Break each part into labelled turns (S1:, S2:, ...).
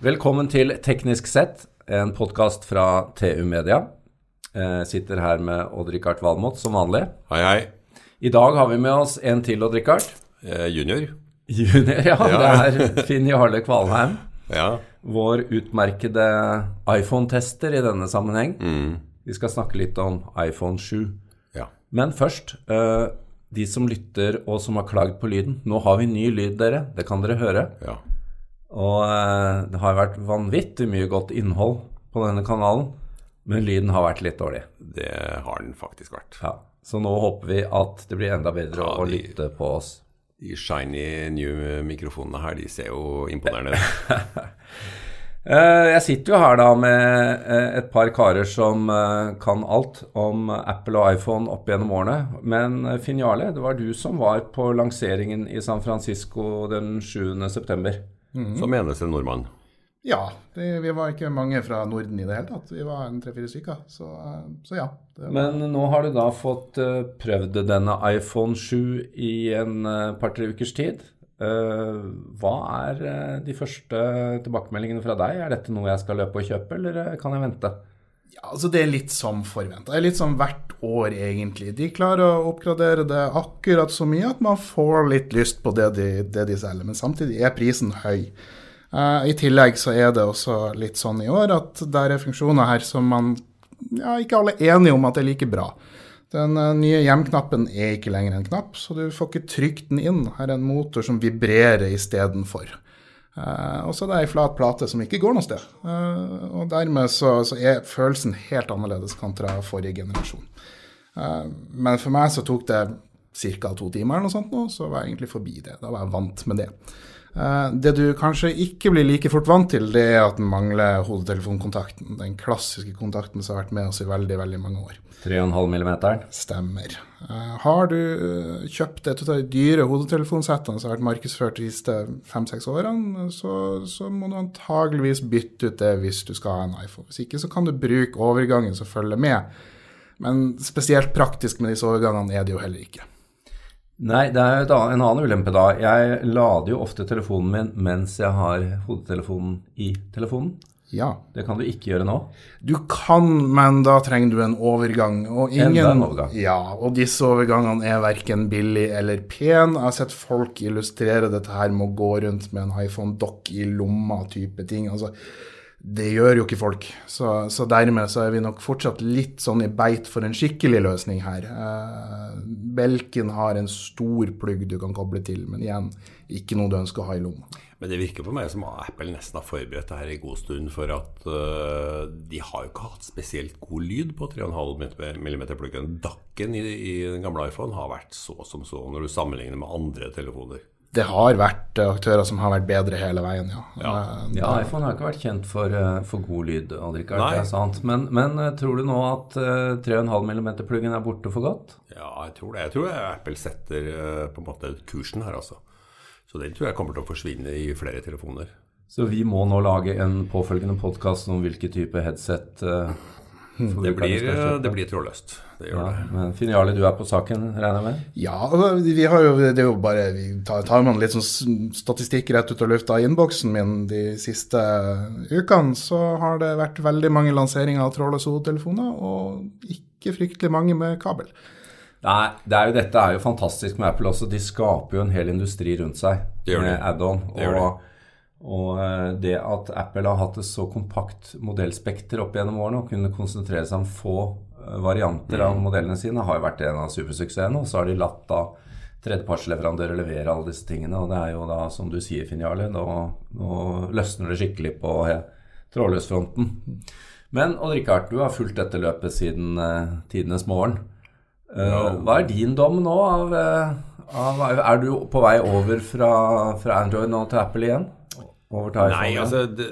S1: Velkommen til Teknisk sett, en podkast fra TU Media. Jeg sitter her med Odd-Rikard Valmot som vanlig.
S2: Hei, hei.
S1: I dag har vi med oss en til, Odd-Rikard.
S2: Eh, junior.
S1: Junior, ja.
S2: Ja.
S1: Det er Finn Jarle Kvalheim.
S2: Ja.
S1: Vår utmerkede iPhone-tester i denne sammenheng. Vi skal snakke litt om iPhone 7.
S2: ja.
S1: Men først, eh, de som lytter og som har klagd på lyden. Nå har vi ny lyd, dere. Det kan dere høre.
S2: Ja.
S1: Og eh, det har vært vanvittig mye godt innhold på denne kanalen, men lyden har vært litt dårlig.
S2: Det har den faktisk vært.
S1: Ja. Så nå håper vi at det blir enda bedre
S2: Ja,
S1: å lytte på oss.
S2: De shiny new mikrofonene her, de ser jo imponerende ut.
S1: Eh, Jeg sitter jo her da med eh, et par karer som kan alt om Apple og iPhone opp gjennom årene. Men Finn Jarle, det var du som var på lanseringen i San Francisco den 7. september.
S2: Som eneste nordmann.
S3: Ja, det, vi var ikke mange fra Norden i det hele tatt. Vi var en tre-fire stykker. Så, så ja. Det var,
S1: Men nå har du da fått eh, prøvd denne iPhone 7 i en eh, par-tre ukers tid. Eh, hva er de første tilbakemeldingene fra deg? Er dette noe jeg skal løpe og kjøpe, eller kan jeg vente?
S3: Ja, altså det er litt som forventa. Litt som hvert år, egentlig. De klarer å oppgradere det akkurat så mye at man får litt lyst på det de, det de selger. Men samtidig er prisen høy. Uh, I tillegg så er det også litt sånn i år at der er funksjoner her som man ja, ikke alle er enige om at er like bra. Den uh, nye hjemknappen er ikke lenger en knapp, så du får ikke trykt den inn. Her er en motor som vibrerer istedenfor. Uh, og så er det ei flat plate som ikke går noe sted. Uh, og dermed så, så er følelsen helt annerledes kontra forrige generasjon. Uh, men for meg så tok det ca. to timer eller noe sånt nå, så var jeg egentlig forbi det. Da var jeg vant med det. Eh, det du kanskje ikke blir like fort vant til, det er at den mangler hodetelefonkontakten. Den klassiske kontakten som har vært med oss i veldig, veldig mange år.
S1: 3,5 mm.
S3: Stemmer. Eh, har du eh, kjøpt et av de dyre hodetelefonsettene som har vært markedsført de siste fem-seks årene, så, så må du antageligvis bytte ut det hvis du skal ha en iPhone. Hvis ikke så kan du bruke overgangen som følger med. Men spesielt praktisk med disse overgangene er det jo heller ikke.
S1: Nei, det er annet- en annen ulempe da. Jeg lader jo ofte telefonen min mens jeg har hodetelefonen i telefonen.
S3: Ja.
S1: Det kan du ikke gjøre nå.
S3: Du kan, men da trenger du en overgang. Og ingen,
S1: Enda en overgang.
S3: Ja, og disse overgangene er verken billig eller pen. Jeg har sett folk illustrere dette her med å gå rundt med en iPhone-dokk i lomma type ting. Altså, det gjør jo ikke folk. Så, så dermed så er vi nok fortsatt litt sånn i beit for en skikkelig løsning her. Eh, Belken har en stor plugg du kan koble til, men igjen, ikke noe du ønsker å ha i lomma.
S2: Men det virker på meg som Apple nesten har forberedt det her i god stund, for at uh, de har jo ikke hatt spesielt god lyd på 3,5 mm-pluggen. Dakken i, i den gamle iPhone har vært så som så når du sammenligner med andre telefoner.
S3: Det har vært eh, aktører som har vært bedre hele veien, ja. Ja,
S1: Ja, iPhone har ikke vært kjent for, eh, for god lyd, Odd-Rikard. Det er sant. Men, men eh, tror du nå at eh, 3,5 mm-pluggen er borte for godt?
S2: Ja, jeg tror det. Jeg tror Apple setter på en måte kursen her, altså. Så den tror jeg kommer til å forsvinne i flere telefoner.
S1: Så vi må nå lage en påfølgende podkast om hvilke type headset eh,
S2: Det blir,
S1: kjøpe.
S2: det blir trådløst. Det gjør
S1: Ja,
S2: det.
S1: men Finn Jarle, du er på saken, regner jeg med?
S3: Ja, altså, vi har jo, det er jo bare vi tar, tar man litt sånn statistikk rett ut av lufta i innboksen min de siste ukene, så har det vært veldig mange lanseringer av trådløse hodetelefoner, og ikke fryktelig mange med kabel.
S1: Nei, det er jo, dette er jo fantastisk med Apple også. De skaper jo en hel industri rundt seg
S2: Det gjør
S1: med add-on.
S2: Det gjør
S1: Og, og eh, det at Apple har hatt et så kompakt modellspekter opp gjennom årene og kunne konsentrere seg om få eh, varianter
S2: Mm.
S1: av modellene sine, har jo vært en av supersuksessene. Og så har de latt da tredjepartsleverandører levere alle disse tingene. Og det er jo da, som du sier, Finn Jarle, nå, nå løsner det skikkelig på ja, trådløsfronten. Men Odd-Rikard, du har fulgt dette løpet siden uh, tidenes morgen. Eh, Hva er din dom nå av, uh, av Er du på vei over fra, fra Android nå til Apple igjen? Over til?
S2: Nei, altså det,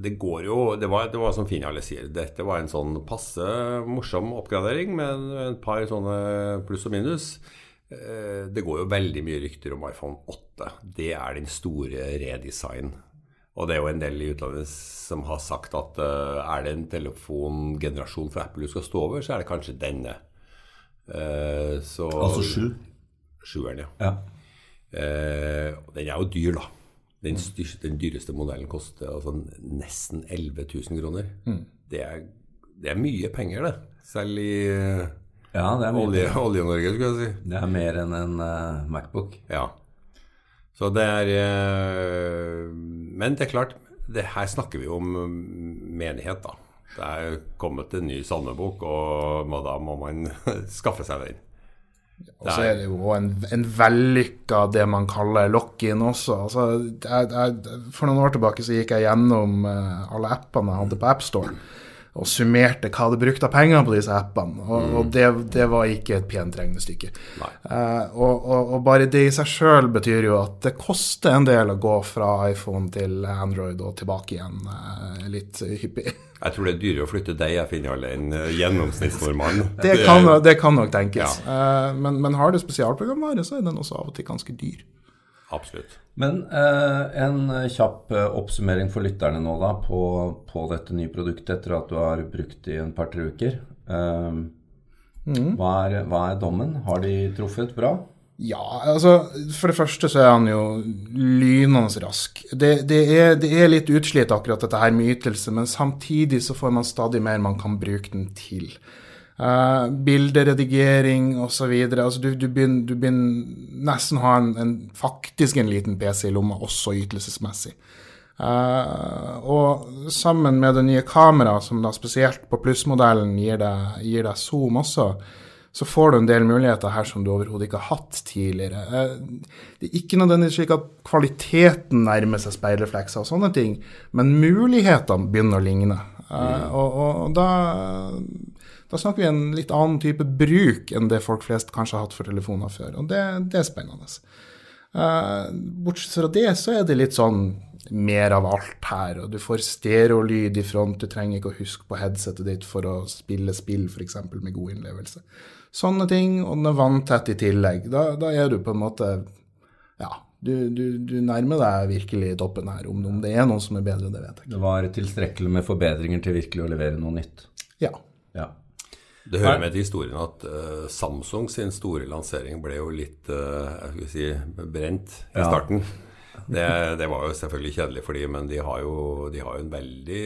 S2: det går jo Det var, det var som Finale sier. Dette var en sånn passe morsom oppgradering med et par sånne pluss og minus. Eh, Det går jo veldig mye rykter om iPhone 8. Det er den store redesign. Og det er jo en del i utlandet som har sagt at uh, er det en telefongenerasjon for Apple du skal stå over, så er det kanskje denne. Uh, så,
S1: Altså sju?
S2: Sjueren, ja.
S1: Ja.
S2: Uh, den er jo dyr, da. Den, styrste, den dyreste modellen koster altså nesten 11 000 kroner. Det, er, det er mye penger, det. Selv i
S1: Ja, Olje-Norge,
S2: olje- skulle jeg si.
S1: Det er mer enn en uh, Macbook.
S2: Ja. Så det er uh, Men det er klart, det her snakker vi om mm, menighet, da. Det er kommet en ny salmebok, og da må man skaffe seg den.
S3: Og så er det jo en, en vellykka det man kaller lock-in også. Altså, jeg, jeg, for noen år tilbake så gikk jeg gjennom eh, alle appene jeg hadde på AppStore, og summerte hva det brukte av penger på disse appene. Og, og det, det var ikke et pent regnestykke. Eh, og, og, og bare det i seg sjøl betyr jo at det koster en del å gå fra iPhone til Android og tilbake igjen eh, litt hyppig.
S2: Jeg tror det er dyrere å flytte deg, jeg finner alle, enn gjennomsnittsnormalen. gjennomsnittsnordmannen.
S3: Det kan, det kan nok tenkes. Eh, men, men har du spesialprogramvare, så er den også av og til ganske dyr.
S2: Absolutt.
S1: Men eh, en kjapp eh, oppsummering for lytterne nå da på, på dette nye produktet etter at du har brukt det i en par-tre uker. Eh, hva, er, hva er dommen? Har de truffet bra?
S3: Ja, altså For det første så er han jo lynende rask. Det, det, er, det er litt utslitt akkurat dette her med ytelse, men samtidig så får man stadig mer man kan bruke den til. Uh, bilderedigering osv. Altså, du, du, begynner, du begynner nesten å ha en, en, faktisk en liten PC i lomma, også ytelsesmessig. Uh, og sammen med det nye kameraet, som da spesielt på plussmodellen gir deg, gir deg zoom også, så får du en del muligheter her som du overhodet ikke har hatt tidligere. Uh, det er ikke nødvendigvis slik at kvaliteten nærmer seg speilreflekser og sånne ting, men mulighetene begynner å ligne. Uh, og, og, og da da snakker vi en litt annen type bruk enn det folk flest kanskje har hatt for telefoner før. Og det, det er spennende. Uh, bortsett fra det, så er det litt sånn mer av alt her. Og du får stereolyd i front, du trenger ikke å huske på headsetet ditt for å spille spill, f.eks. med god innlevelse. Sånne ting, og den er vanntett i tillegg. Da, da er du på en måte Ja, du, du, du, nærmer deg virkelig toppen her. Om, om det er noen som er bedre, det vet jeg ikke.
S1: Det var tilstrekkelig med forbedringer til virkelig å levere noe nytt.
S3: Ja.
S1: Ja.
S2: Det hører med til historien at uh, Samsung sin store lansering ble jo litt uh, jeg si, brent i
S1: Ja.
S2: starten. Det, det var jo selvfølgelig kjedelig for dem, men de har, jo, de har jo en veldig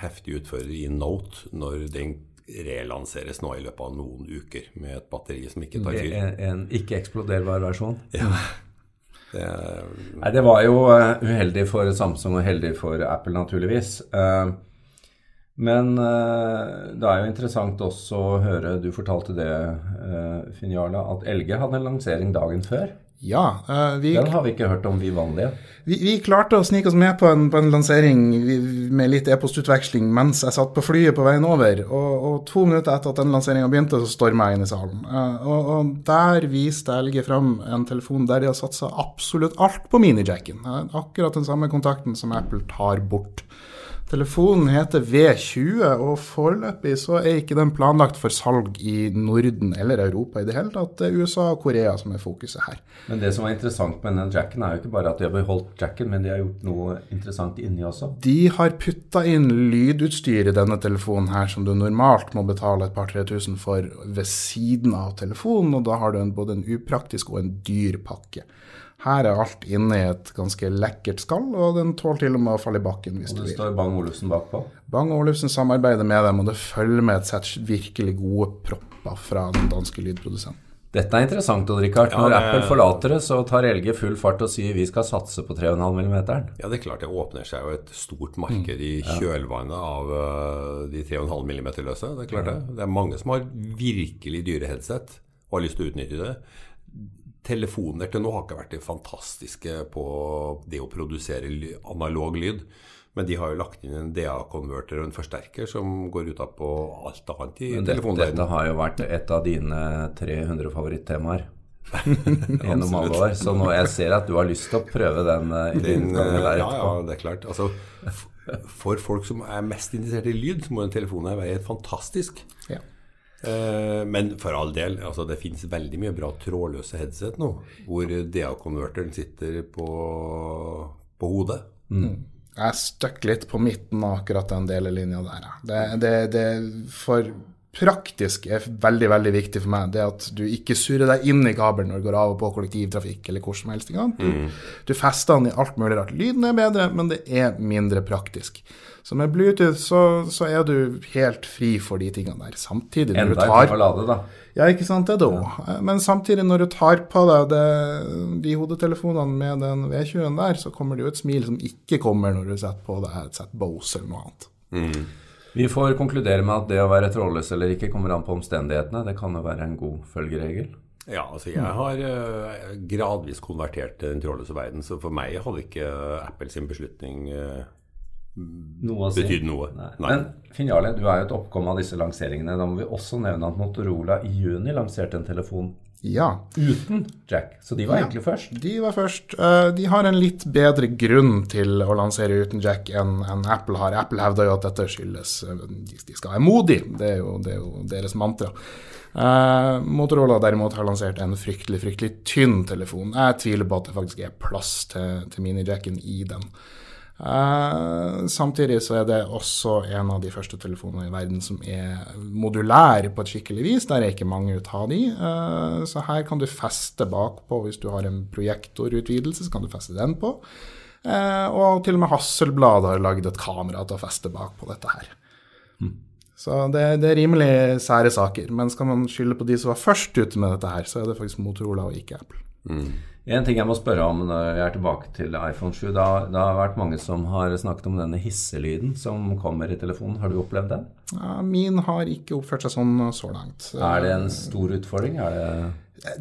S2: heftig utfører i Note når den relanseres nå i løpet av noen uker med et batteri som ikke tar fyr.
S1: En, en ikke-eksploderbar versjon.
S2: Det,
S1: Nei, det var jo eh, uheldig for Samsung og heldig for Apple, naturligvis. Eh, men eh, det er jo interessant også å høre, du fortalte det, uh, Finn Jarle, at Elge hadde en lansering dagen før.
S3: Ja, eh, vi,
S1: Den har vi ikke hørt om, vi vanlige.
S3: vi, vi klarte å snike oss med på en, på en lansering med litt e-postutveksling mens jeg satt på flyet på veien over. Og, og to minutter etter at den lanseringa begynte, så storma jeg inn i salen. Eh, og, og der viste Elge fram en telefon der de har satsa absolutt alt på minijacken. Eh, akkurat den samme kontakten som Apple tar bort. Telefonen heter V20, og foreløpig så er ikke den planlagt for salg i Norden eller Europa i det hele tatt. Det er USA og Korea som er fokuset her.
S1: Men det som er interessant med den jacken, er jo ikke bare at de har beholdt jacken, men de har gjort noe interessant inni også.
S3: De har putta inn lydutstyr i denne telefonen her som du normalt må betale et par-tre tusen for ved siden av telefonen, og da har du en, både en upraktisk og en dyr pakke. Her er alt inne i et ganske lekkert skall, og den tåler til og med å falle i bakken hvis
S1: Og
S3: du
S1: det står Bang Olufsen bakpå.
S3: Bang Olufsen samarbeider med dem, og det følger med et sett virkelig gode propper fra den danske lydprodusenten.
S1: Dette er interessant, Odd Rikard.
S2: Ja,
S1: Når
S2: det-
S1: Apple forlater det, så tar LG full fart og sier vi skal satse på 3,5 mm.
S2: ja, det er klart det åpner seg jo et stort marked i kjølvannet av uh, de 3,5 mm-løse. Det er klart det. Det er mange som har virkelig dyre headset og har lyst til å utnytte det. Telefoner til nå har ikke vært det fantastiske på det å produsere analog lyd. Men de har jo lagt inn en DA-konverter og en forsterker som går ut av på alt annet i
S1: telefonverdenen. dette, har jo vært et av dine 300 favorittemaer gjennom alle år. Så nå jeg ser at du har lyst til å prøve den uh, i din
S2: eh,
S1: der
S2: ja, ja, det er klart. Altså, for folk som er mest interessert i lyd, så må en telefon her være helt fantastisk.
S3: Ja.
S2: Eh, men for all del, altså, det finnes veldig mye bra trådløse headset nå, hvor DA-konverteren sitter på, på hodet.
S3: Jeg støkk litt på midten av akkurat den delelinja der. Det, det, det, for praktisk er veldig veldig viktig for meg. Det at du ikke surrer deg inn i kabelen når du går av og på kollektivtrafikk eller hvor som helst. Du, du fester den i alt mulig rart. Lyden er bedre, men det er mindre praktisk. Så med Bluetooth så, så er du helt fri for de tingene der. Samtidig når
S1: Enda
S3: du tar
S1: Enda lade, da.
S3: ja, ikke sant, det er Ja. Men samtidig, når du tar på deg det, de hodetelefonene med den V20-en der, så kommer det jo et smil som ikke kommer når du setter på deg et sett Bose eller noe annet.
S1: Vi får konkludere med at det å være trådløs eller ikke kommer an på omstendighetene. Det kan jo være en god følgeregel.
S2: Ja, altså jeg har eh, gradvis konvertert til den trådløse verden, så for meg hadde ikke Apple sin beslutning eh,
S1: Noe å si.
S2: betydd noe.
S1: Nei.
S2: Nei.
S1: Men Finn Jarle, du er jo et oppkom av disse lanseringene. Da må vi også nevne at Motorola i juni lanserte en telefon
S3: Ja,
S1: uten jack. Så de var egentlig først.
S3: de var først. Eh, De har en litt bedre grunn til å lansere uten jack enn Apple har. Apple hevder jo at dette skyldes eh, de de skal være modige. Det er jo, det er jo deres mantra. Eh, Motorola derimot har lansert en fryktelig fryktelig tynn telefon. Jeg tviler på at det faktisk er plass til, til minijacken i den. Eh, samtidig så er det også en av de første telefonene i verden som er modulær på et skikkelig vis. Der er ikke mange ut av de. Uh, så her kan du feste bakpå hvis du har en projektorutvidelse, så kan du feste den på. Uh, og til og med Hasselblad har lagd et kamera til å feste bakpå dette her. Så det, det er rimelig sære saker. Men skal man skylde på de som var først ute med dette her, så er det faktisk Motorola og ikke Apple.
S1: En ting jeg må spørre om når jeg er tilbake til iPhone 7. Da, det har vært mange som har snakket om denne hisselyden som kommer i telefonen. Har du opplevd den?
S3: Ja, min har ikke oppført seg sånn så langt.
S1: Er det en stor utfordring? Er det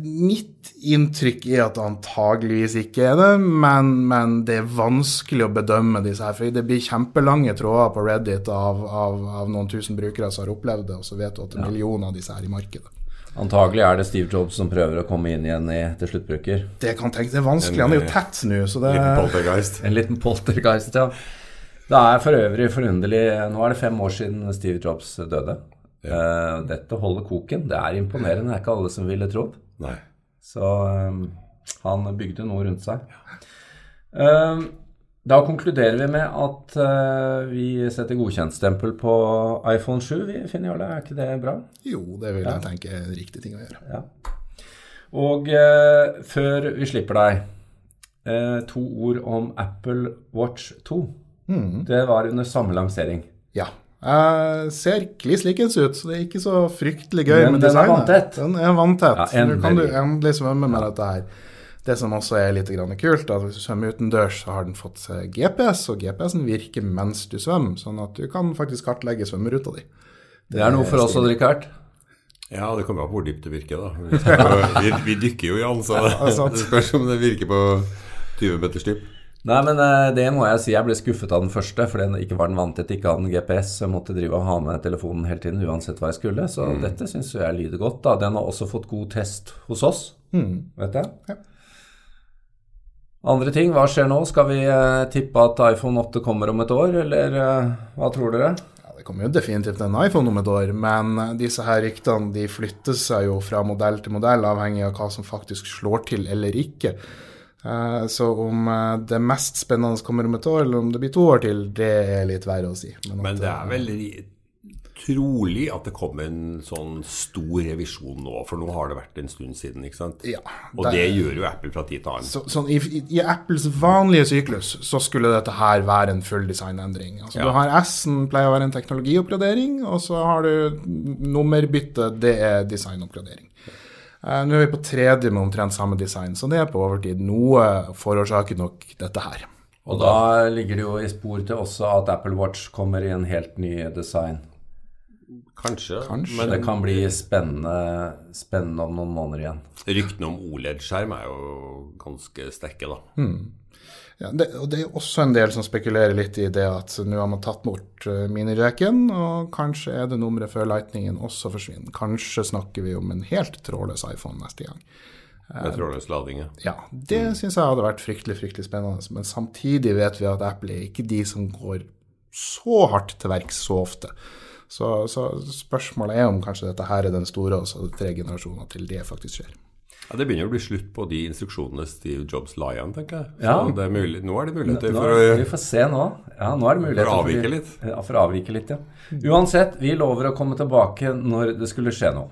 S3: Mitt inntrykk er at det antageligvis ikke er det, men, men det er vanskelig å bedømme disse her. For det blir kjempelange tråder på Reddit av, av, av noen tusen brukere som har opplevd det, og så vet du at det er millioner av disse her i markedet.
S1: Antagelig er det Steve Jobs som prøver å komme inn igjen i, til sluttbruker.
S3: Det kan tenkes, det er vanskelig. Han er jo tett nå, så det
S2: Liten poltergeist.
S1: En liten poltergeist, ja. Det er for øvrig forunderlig Nå er det fem år siden Steve Jobs døde. Eh, dette holder koken. Det er imponerende. Det er ikke alle som ville trodd.
S2: Nei.
S1: Så um, han bygde noe rundt seg. Um, da konkluderer vi med at uh, vi setter godkjentstempel på iPhone 7. Vi finner Jarle, er ikke det bra?
S3: Jo, det vil jeg tenke er en riktig ting å gjøre.
S1: Ja. Og uh, før vi slipper deg, uh, to ord om Apple Watch 2. Det var under samme lansering.
S3: Ja. Jeg ser kliss likens ut, så det er ikke så fryktelig gøy
S1: Men
S3: med
S1: den er
S3: designet.
S1: vanntett.
S3: Den er vanntett.
S1: Ja,
S3: Nå kan du
S1: endelig.
S3: endelig svømme med dette her. Det som også er litt grann kult, er at hvis du svømmer utendørs, så har den fått GPS, og GPS-en virker mens du svømmer, sånn at du kan faktisk kartlegge svømmeruta di.
S1: Det er noe for oss, å drikke hardt.
S2: Ja, det kommer an på hvor dypt det virker, da. Vi, vi, dykker jo, Jan, så
S3: ja,
S2: det spørs om det virker på 20 meters dyp.
S1: Nei, men eh, det må jeg si. Jeg ble skuffet av den første, fordi den ikke var den vantett, ikke hadde en GPS. Jeg måtte drive og ha med telefonen hele tiden uansett hva jeg skulle. Så dette syns jeg lyder godt. da. Den har også fått god test hos oss, vet jeg.
S3: Ja.
S1: Andre ting, hva skjer nå? Skal vi eh, tippe at iPhone 8 kommer om et år, eller eh, hva tror dere?
S3: Ja, Det kommer jo definitivt en iPhone om et år, men eh, disse her ryktene de flytter seg jo fra modell til modell, avhengig av hva som faktisk slår til eller ikke. Eh, Så om det mest spennende kommer om et år, eller om det blir to år til, det er litt verre å si. Men,
S2: Men det er vel trolig at det kommer en sånn stor revisjon nå, for nå har det vært en stund siden, ikke sant?
S3: Ja,
S2: Og det gjør jo Apple fra tid til annen.
S3: så, sånn, i, i- I Apples vanlige syklus så skulle dette her være en full designendring. Altså,
S2: Ja.
S3: Du har S-en pleier å være en teknologioppgradering, og så har du nummerbytte, det er designoppgradering. Uh, Nå er vi på tredje med omtrent samme design, så det er på overtid. Noe forårsaker nok dette her.
S1: Og da ligger det jo i spor til også at Apple Watch kommer i en helt ny design.
S2: Kanskje.
S3: Kanskje.
S1: Men det kan bli spennende, spennende om noen måneder igjen.
S2: Ryktene om OLED-skjerm er jo ganske sterke, da.
S3: Ja, det, og det er også en del som spekulerer litt i det at nå har man tatt bort minireken, og kanskje er det nummeret før lightningen også forsvinner. Kanskje snakker vi om en helt trådløs iPhone neste gang.
S2: Med trådløs lading. ja.
S3: Det syns jeg hadde vært fryktelig fryktelig spennende. Men samtidig vet vi at Apple er ikke de som går så hardt til verks så ofte. Så, så spørsmålet er om kanskje dette her er den store, og så tre generasjoner til det faktisk skjer.
S2: Ja, Det begynner å bli slutt på de instruksjonene Steve Jobs la igjen, tenker jeg. Så
S1: Ja.
S2: er mulig, nå er det muligheter
S1: Nå,
S2: for
S1: vi får se nå. Ja, nå er det muligheter
S2: avvike litt.
S1: Ja, for å avvike litt, ja. Uansett, vi lover å komme tilbake når det skulle skje noe.